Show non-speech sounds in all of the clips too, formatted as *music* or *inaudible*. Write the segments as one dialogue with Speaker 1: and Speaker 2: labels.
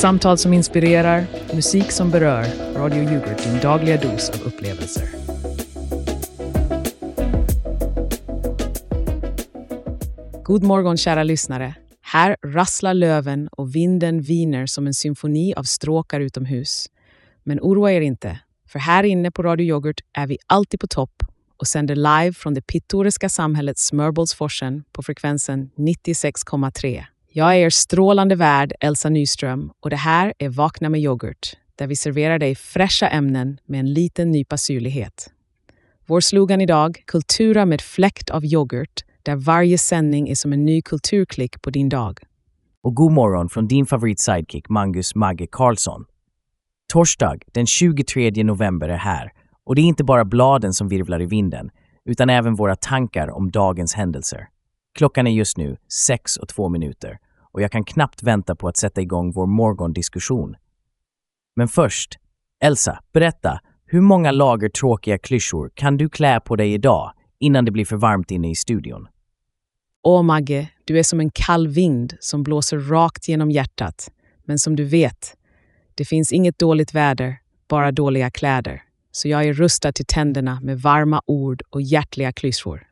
Speaker 1: Samtal som inspirerar, musik som berör. Radio Yoghurt, din dagliga dos av upplevelser. God morgon kära lyssnare. Här rasslar löven och vinden viner som en symfoni av stråkar utomhus. Men oroa er inte, för här inne på Radio Yoghurt är vi alltid på topp och sänder live från det pittoreska samhället Smörbollsforsen på frekvensen 96,3. Jag är er strålande värd Elsa Nyström och det här är Vakna med yoghurt där vi serverar dig fräscha ämnen med en liten nypa syrlighet. Vår slogan idag, Kultura med fläkt av yoghurt, där varje sändning är som en ny kulturklick på din dag.
Speaker 2: Och god morgon från din favorit-sidekick Mangus Magge Karlsson. Torsdag den 23 november är här och det är inte bara bladen som virvlar i vinden utan även våra tankar om dagens händelser. Klockan är just nu sex och två minuter och jag kan knappt vänta på att sätta igång vår morgondiskussion. Men först, Elsa, berätta, hur många lager tråkiga klyschor kan du klä på dig idag innan det blir för varmt inne i studion?
Speaker 1: Åh Magge, du är som en kall vind som blåser rakt genom hjärtat. Men som du vet, det finns inget dåligt väder, bara dåliga kläder. Så jag är rustad till tänderna med varma ord och hjärtliga klyschor.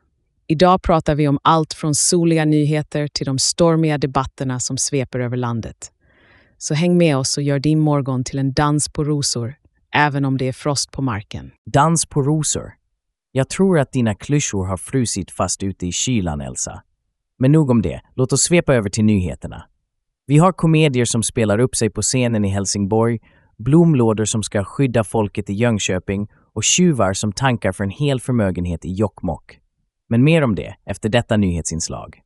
Speaker 1: Idag pratar vi om allt från soliga nyheter till de stormiga debatterna som sveper över landet. Så häng med oss och gör din morgon till en dans på rosor, även om det är frost på marken.
Speaker 2: Dans på rosor. Jag tror att dina klyschor har frusit fast ute i kylan, Elsa. Men nog om det, låt oss svepa över till nyheterna. Vi har komedier som spelar upp sig på scenen i Helsingborg, blomlådor som ska skydda folket i Jönköping och tjuvar som tankar för en hel förmögenhet i Jokkmokk. Men mer om det efter detta nyhetsinslag.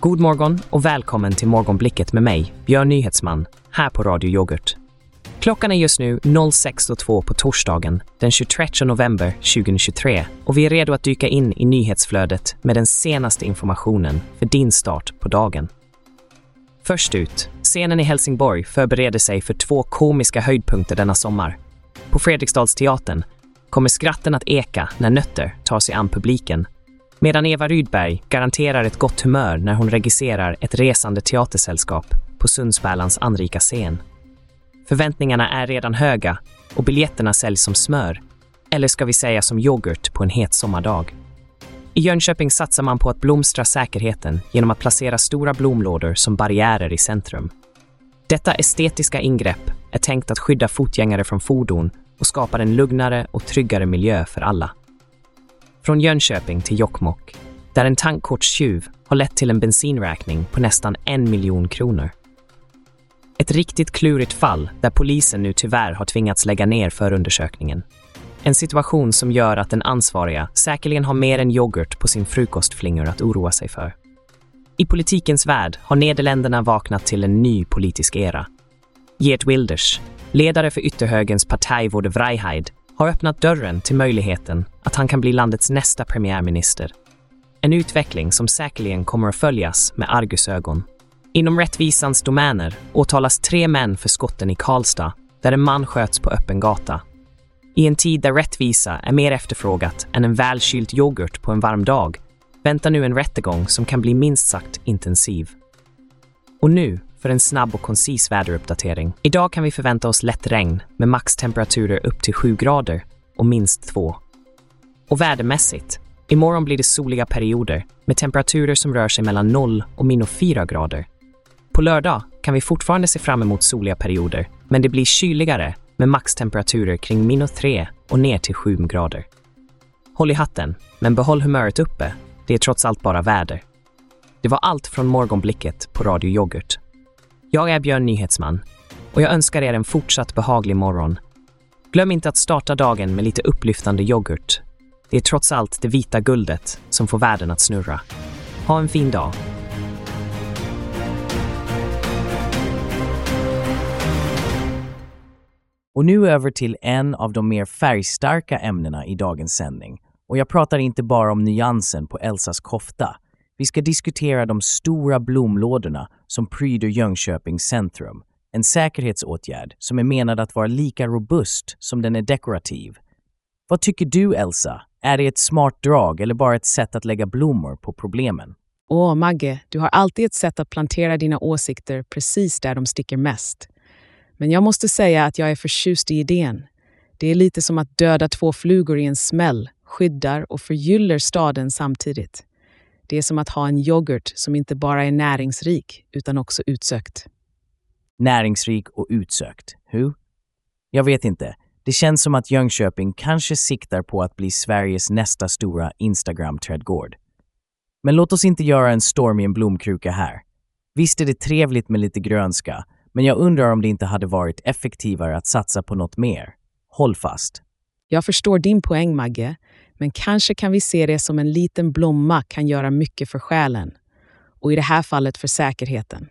Speaker 3: God morgon och välkommen till Morgonblicket med mig, Björn Nyhetsman, här på Radio Yoghurt. Klockan är just nu 06.02 på torsdagen den 23 november 2023 och vi är redo att dyka in i nyhetsflödet med den senaste informationen för din start på dagen. Först ut, scenen i Helsingborg förbereder sig för två komiska höjdpunkter denna sommar. På Fredriksdalsteatern kommer skratten att eka när Nötter tar sig an publiken, medan Eva Rydberg garanterar ett gott humör när hon regisserar ett resande teatersällskap på Sundsbälans anrika scen. Förväntningarna är redan höga och biljetterna säljs som smör, eller ska vi säga som yoghurt på en het sommardag. I Jönköping satsar man på att blomstra säkerheten genom att placera stora blomlådor som barriärer i centrum. Detta estetiska ingrepp är tänkt att skydda fotgängare från fordon och skapar en lugnare och tryggare miljö för alla. Från Jönköping till Jokkmokk, där en tankkortstjuv har lett till en bensinräkning på nästan en miljon kronor. Ett riktigt klurigt fall där polisen nu tyvärr har tvingats lägga ner förundersökningen. En situation som gör att den ansvariga säkerligen har mer än yoghurt på sin frukostflingor att oroa sig för. I politikens värld har Nederländerna vaknat till en ny politisk era. Geert Wilders, ledare för ytterhögerns Parti voor de Vrijheid, har öppnat dörren till möjligheten att han kan bli landets nästa premiärminister. En utveckling som säkerligen kommer att följas med argusögon. Inom rättvisans domäner åtalas tre män för skotten i Karlstad, där en man sköts på öppen gata. I en tid där rättvisa är mer efterfrågat än en välkyld yoghurt på en varm dag väntar nu en rättegång som kan bli minst sagt intensiv. Och nu för en snabb och koncis väderuppdatering. Idag kan vi förvänta oss lätt regn med maxtemperaturer upp till 7 grader och minst 2. Och vädermässigt, imorgon blir det soliga perioder med temperaturer som rör sig mellan 0 och minus 4 grader. På lördag kan vi fortfarande se fram emot soliga perioder, men det blir kyligare med maxtemperaturer kring minus 3 och ner till 7 grader. Håll i hatten, men behåll humöret uppe. Det är trots allt bara väder. Det var allt från morgonblicket på Radio Yoghurt. Jag är Björn Nyhetsman och jag önskar er en fortsatt behaglig morgon. Glöm inte att starta dagen med lite upplyftande yoghurt. Det är trots allt det vita guldet som får världen att snurra. Ha en fin dag.
Speaker 2: Och nu över till en av de mer färgstarka ämnena i dagens sändning. Och jag pratar inte bara om nyansen på Elsas kofta. Vi ska diskutera de stora blomlådorna som pryder Jönköpings centrum. En säkerhetsåtgärd som är menad att vara lika robust som den är dekorativ. Vad tycker du, Elsa? Är det ett smart drag eller bara ett sätt att lägga blommor på problemen?
Speaker 1: Åh, Magge, du har alltid ett sätt att plantera dina åsikter precis där de sticker mest. Men jag måste säga att jag är förtjust i idén. Det är lite som att döda två flugor i en smäll, skyddar och förgyller staden samtidigt. Det är som att ha en yoghurt som inte bara är näringsrik utan också utsökt.
Speaker 2: Näringsrik och utsökt. Hur? Jag vet inte. Det känns som att Jönköping kanske siktar på att bli Sveriges nästa stora Instagram-trädgård. Men låt oss inte göra en storm i en blomkruka här. Visst är det trevligt med lite grönska, men jag undrar om det inte hade varit effektivare att satsa på något mer. Håll fast.
Speaker 1: Jag förstår din poäng, Magge, men kanske kan vi se det som en liten blomma kan göra mycket för själen. Och i det här fallet för säkerheten.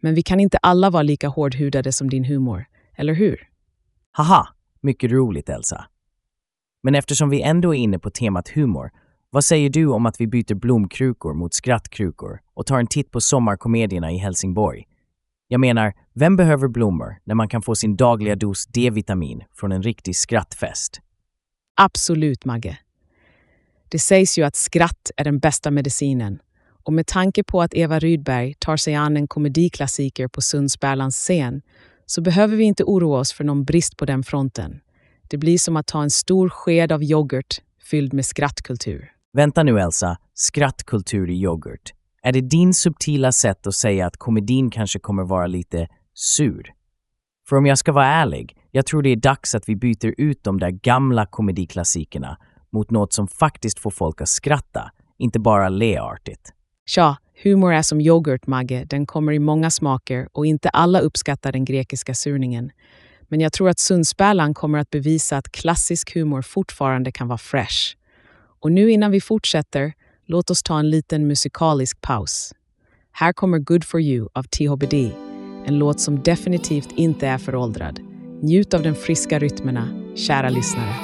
Speaker 1: Men vi kan inte alla vara lika hårdhudade som din humor, eller hur?
Speaker 2: Haha, mycket roligt Elsa. Men eftersom vi ändå är inne på temat humor, vad säger du om att vi byter blomkrukor mot skrattkrukor och tar en titt på sommarkomedierna i Helsingborg? Jag menar, vem behöver blommor när man kan få sin dagliga dos D-vitamin från en riktig skrattfest?
Speaker 1: Absolut, Magge. Det sägs ju att skratt är den bästa medicinen. Och med tanke på att Eva Rydberg tar sig an en komediklassiker på Sundsbärlands scen så behöver vi inte oroa oss för någon brist på den fronten. Det blir som att ta en stor sked av yoghurt fylld med skrattkultur.
Speaker 2: Vänta nu Elsa, skrattkultur i yoghurt. Är det din subtila sätt att säga att komedin kanske kommer vara lite sur? För om jag ska vara ärlig, jag tror det är dags att vi byter ut de där gamla komediklassikerna mot något som faktiskt får folk att skratta, inte bara le artigt.
Speaker 1: Tja, humor är som yoghurt, Magge. Den kommer i många smaker och inte alla uppskattar den grekiska surningen. Men jag tror att Sundsbärlan kommer att bevisa att klassisk humor fortfarande kan vara fresh. Och nu innan vi fortsätter, låt oss ta en liten musikalisk paus. Här kommer Good for you av THBD, en låt som definitivt inte är föråldrad. Njut av de friska rytmerna, kära lyssnare.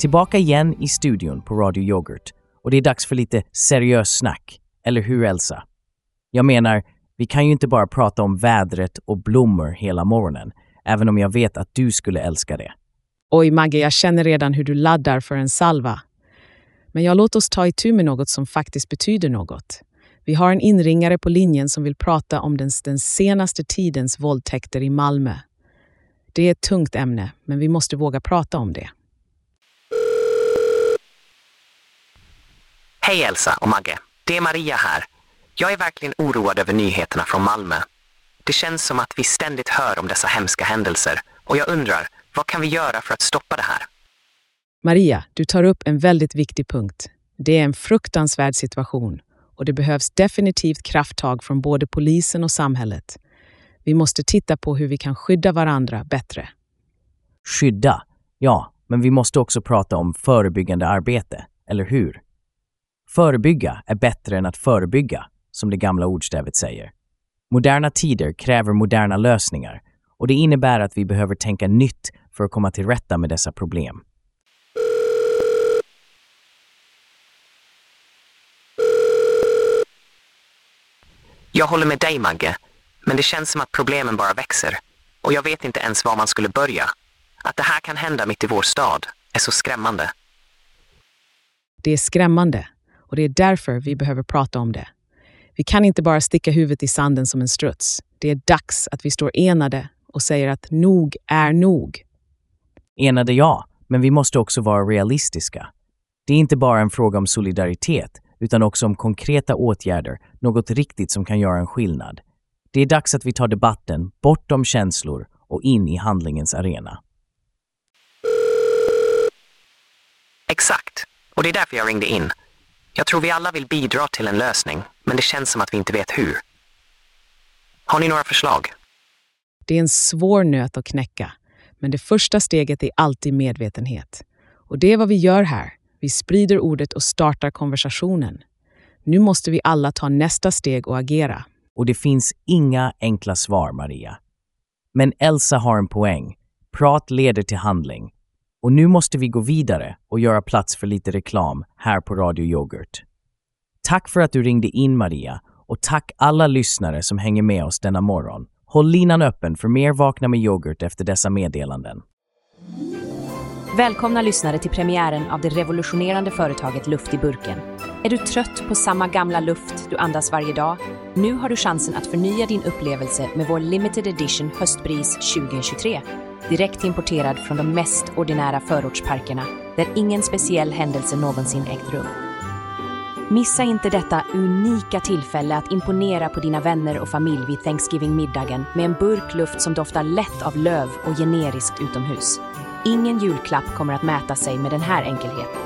Speaker 2: Tillbaka igen i studion på Radio Yoghurt och det är dags för lite seriös snack. Eller hur Elsa? Jag menar, vi kan ju inte bara prata om vädret och blommor hela morgonen, även om jag vet att du skulle älska det.
Speaker 1: Oj Magge, jag känner redan hur du laddar för en salva. Men jag låt oss ta itu med något som faktiskt betyder något. Vi har en inringare på linjen som vill prata om den, den senaste tidens våldtäkter i Malmö. Det är ett tungt ämne, men vi måste våga prata om det.
Speaker 4: Hej Elsa och Magge. Det är Maria här. Jag är verkligen oroad över nyheterna från Malmö. Det känns som att vi ständigt hör om dessa hemska händelser och jag undrar, vad kan vi göra för att stoppa det här?
Speaker 1: Maria, du tar upp en väldigt viktig punkt. Det är en fruktansvärd situation och det behövs definitivt krafttag från både polisen och samhället. Vi måste titta på hur vi kan skydda varandra bättre.
Speaker 2: Skydda? Ja, men vi måste också prata om förebyggande arbete, eller hur? Förebygga är bättre än att förebygga, som det gamla ordstävet säger. Moderna tider kräver moderna lösningar och det innebär att vi behöver tänka nytt för att komma till rätta med dessa problem.
Speaker 4: Jag håller med dig Magge, men det känns som att problemen bara växer. Och jag vet inte ens var man skulle börja. Att det här kan hända mitt i vår stad är så skrämmande.
Speaker 1: Det är skrämmande och det är därför vi behöver prata om det. Vi kan inte bara sticka huvudet i sanden som en struts. Det är dags att vi står enade och säger att nog är nog.
Speaker 2: Enade ja, men vi måste också vara realistiska. Det är inte bara en fråga om solidaritet, utan också om konkreta åtgärder, något riktigt som kan göra en skillnad. Det är dags att vi tar debatten bortom känslor och in i handlingens arena.
Speaker 4: Exakt, och det är därför jag ringde in. Jag tror vi alla vill bidra till en lösning, men det känns som att vi inte vet hur. Har ni några förslag?
Speaker 1: Det är en svår nöt att knäcka, men det första steget är alltid medvetenhet. Och det är vad vi gör här. Vi sprider ordet och startar konversationen. Nu måste vi alla ta nästa steg och agera.
Speaker 2: Och det finns inga enkla svar, Maria. Men Elsa har en poäng. Prat leder till handling. Och nu måste vi gå vidare och göra plats för lite reklam här på Radio Yoghurt. Tack för att du ringde in Maria och tack alla lyssnare som hänger med oss denna morgon. Håll linan öppen för mer Vakna med yoghurt efter dessa meddelanden.
Speaker 5: Välkomna lyssnare till premiären av det revolutionerande företaget Luft i burken. Är du trött på samma gamla luft du andas varje dag? Nu har du chansen att förnya din upplevelse med vår limited edition höstbris 2023. Direkt importerad från de mest ordinära förortsparkerna där ingen speciell händelse någonsin ägt rum. Missa inte detta unika tillfälle att imponera på dina vänner och familj vid Thanksgiving-middagen med en burk luft som doftar lätt av löv och generiskt utomhus. Ingen julklapp kommer att mäta sig med den här enkelheten.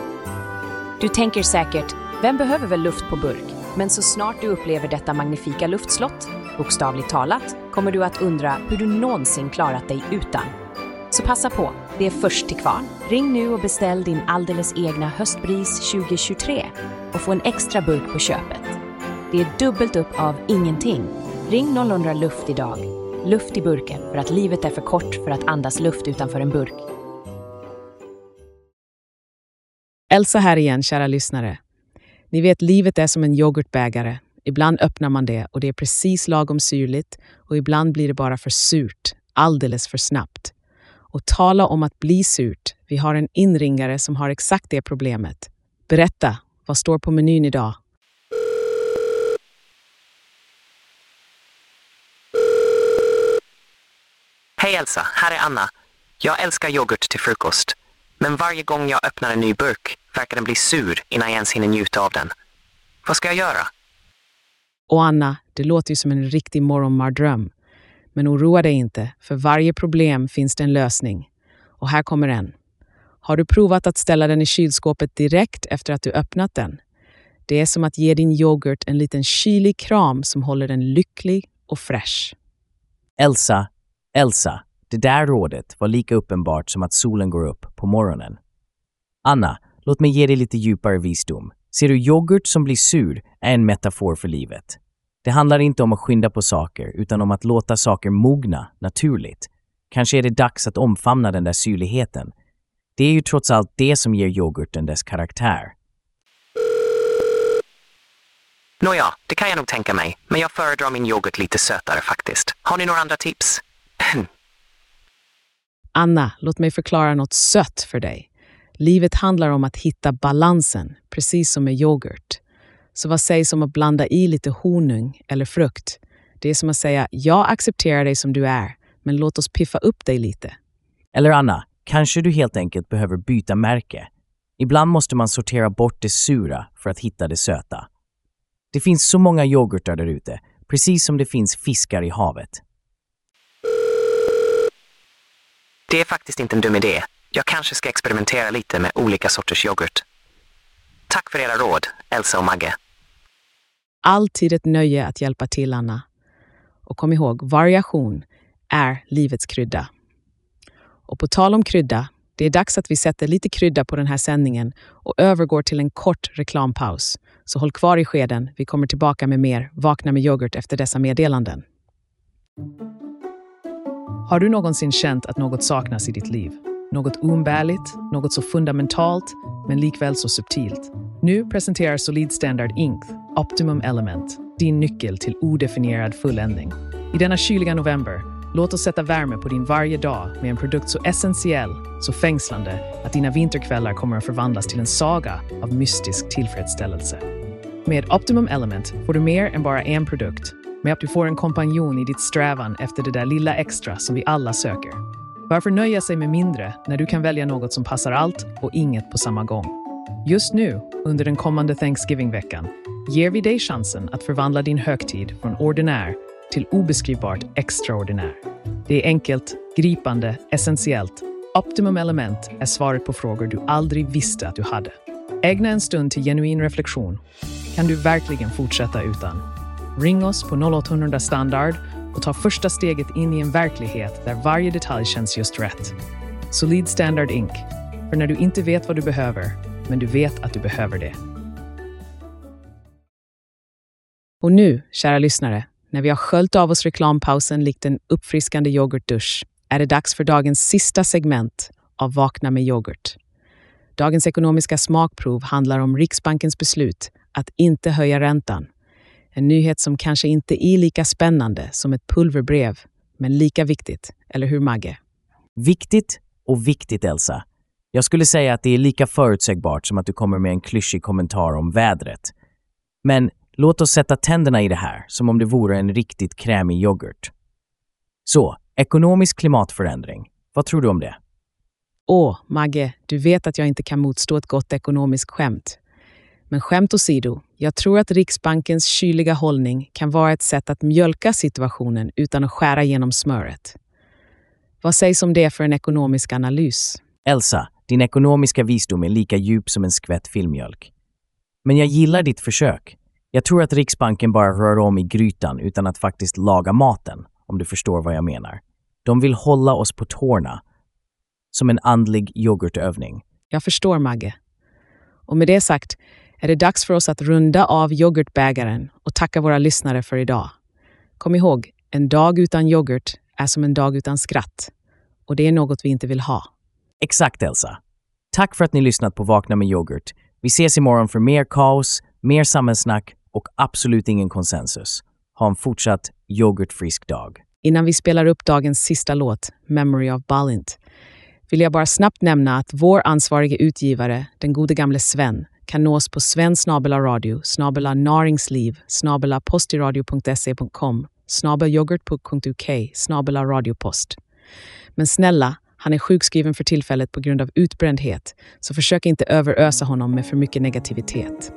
Speaker 5: Du tänker säkert, vem behöver väl luft på burk? Men så snart du upplever detta magnifika luftslott, bokstavligt talat, kommer du att undra hur du någonsin klarat dig utan. Så passa på, det är först till kvarn. Ring nu och beställ din alldeles egna höstbris 2023 och få en extra burk på köpet. Det är dubbelt upp av ingenting. Ring 000 luft idag. Luft i burken för att livet är för kort för att andas luft utanför en burk.
Speaker 1: Elsa här igen, kära lyssnare. Ni vet, livet är som en yoghurtbägare. Ibland öppnar man det och det är precis lagom syrligt och ibland blir det bara för surt, alldeles för snabbt. Och tala om att bli surt. Vi har en inringare som har exakt det problemet. Berätta, vad står på menyn idag?
Speaker 4: Hej Elsa, här är Anna. Jag älskar yoghurt till frukost. Men varje gång jag öppnar en ny burk verkar den bli sur innan jag ens hinner njuta av den. Vad ska jag göra?
Speaker 1: Och Anna, det låter ju som en riktig morgonmardröm. Men oroa dig inte, för varje problem finns det en lösning. Och här kommer en. Har du provat att ställa den i kylskåpet direkt efter att du öppnat den? Det är som att ge din yoghurt en liten kylig kram som håller den lycklig och fräsch.
Speaker 2: Elsa, Elsa, det där rådet var lika uppenbart som att solen går upp på morgonen. Anna, låt mig ge dig lite djupare visdom. Ser du yoghurt som blir sur är en metafor för livet. Det handlar inte om att skynda på saker, utan om att låta saker mogna naturligt. Kanske är det dags att omfamna den där syrligheten. Det är ju trots allt det som ger yoghurten dess karaktär.
Speaker 4: Nåja, det kan jag nog tänka mig, men jag föredrar min yoghurt lite sötare faktiskt. Har ni några andra tips? *clears throat*
Speaker 1: Anna, låt mig förklara något sött för dig. Livet handlar om att hitta balansen, precis som med yoghurt. Så vad sägs om att blanda i lite honung eller frukt? Det är som att säga, jag accepterar dig som du är, men låt oss piffa upp dig lite.
Speaker 2: Eller Anna, kanske du helt enkelt behöver byta märke. Ibland måste man sortera bort det sura för att hitta det söta. Det finns så många yoghurtar där ute, precis som det finns fiskar i havet.
Speaker 4: Det är faktiskt inte en dum idé. Jag kanske ska experimentera lite med olika sorters yoghurt. Tack för era råd, Elsa och Magge.
Speaker 1: Alltid ett nöje att hjälpa till, Anna. Och kom ihåg, variation är livets krydda. Och på tal om krydda, det är dags att vi sätter lite krydda på den här sändningen och övergår till en kort reklampaus. Så håll kvar i skeden, vi kommer tillbaka med mer Vakna med yoghurt efter dessa meddelanden. Har du någonsin känt att något saknas i ditt liv? Något oumbärligt, något så fundamentalt, men likväl så subtilt. Nu presenterar Solid Standard Inc. Optimum Element, din nyckel till odefinierad fulländning. I denna kyliga november, låt oss sätta värme på din varje dag med en produkt så essentiell, så fängslande att dina vinterkvällar kommer att förvandlas till en saga av mystisk tillfredsställelse. Med Optimum Element får du mer än bara en produkt, med att du får en kompanjon i ditt strävan efter det där lilla extra som vi alla söker. Varför nöja sig med mindre när du kan välja något som passar allt och inget på samma gång? Just nu, under den kommande Thanksgiving-veckan, ger vi dig chansen att förvandla din högtid från ordinär till obeskrivbart extraordinär. Det är enkelt, gripande, essentiellt. Optimum Element är svaret på frågor du aldrig visste att du hade. Ägna en stund till genuin reflektion. Kan du verkligen fortsätta utan? Ring oss på 0800 standard och ta första steget in i en verklighet där varje detalj känns just rätt. Solid Standard Inc. För när du inte vet vad du behöver, men du vet att du behöver det. Och nu, kära lyssnare, när vi har sköljt av oss reklampausen likt en uppfriskande yoghurtdusch, är det dags för dagens sista segment av Vakna med yoghurt. Dagens ekonomiska smakprov handlar om Riksbankens beslut att inte höja räntan. En nyhet som kanske inte är lika spännande som ett pulverbrev, men lika viktigt. Eller hur, Magge?
Speaker 2: Viktigt och viktigt, Elsa. Jag skulle säga att det är lika förutsägbart som att du kommer med en klyschig kommentar om vädret. Men låt oss sätta tänderna i det här som om det vore en riktigt krämig yoghurt. Så, ekonomisk klimatförändring. Vad tror du om det?
Speaker 1: Åh, Magge, du vet att jag inte kan motstå ett gott ekonomiskt skämt. Men skämt åsido, jag tror att Riksbankens kyliga hållning kan vara ett sätt att mjölka situationen utan att skära genom smöret. Vad sägs om det för en ekonomisk analys?
Speaker 2: Elsa, din ekonomiska visdom är lika djup som en skvätt filmjölk. Men jag gillar ditt försök. Jag tror att Riksbanken bara rör om i grytan utan att faktiskt laga maten, om du förstår vad jag menar. De vill hålla oss på tårna, som en andlig yoghurtövning.
Speaker 1: Jag förstår, Magge. Och med det sagt är det dags för oss att runda av yoghurtbägaren och tacka våra lyssnare för idag. Kom ihåg, en dag utan yoghurt är som en dag utan skratt. Och det är något vi inte vill ha.
Speaker 2: Exakt, Elsa. Tack för att ni lyssnat på Vakna med yoghurt. Vi ses imorgon för mer kaos, mer samhällssnack och absolut ingen konsensus. Ha en fortsatt yoghurtfrisk dag.
Speaker 1: Innan vi spelar upp dagens sista låt, Memory of Balint, vill jag bara snabbt nämna att vår ansvarige utgivare, den gode gamle Sven, kan nås på sven snabela naringsliv, snabela postiradio.se.com, snabelyoghurt.uk, snabela radiopost. Men snälla, han är sjukskriven för tillfället på grund av utbrändhet, så försök inte överösa honom med för mycket negativitet.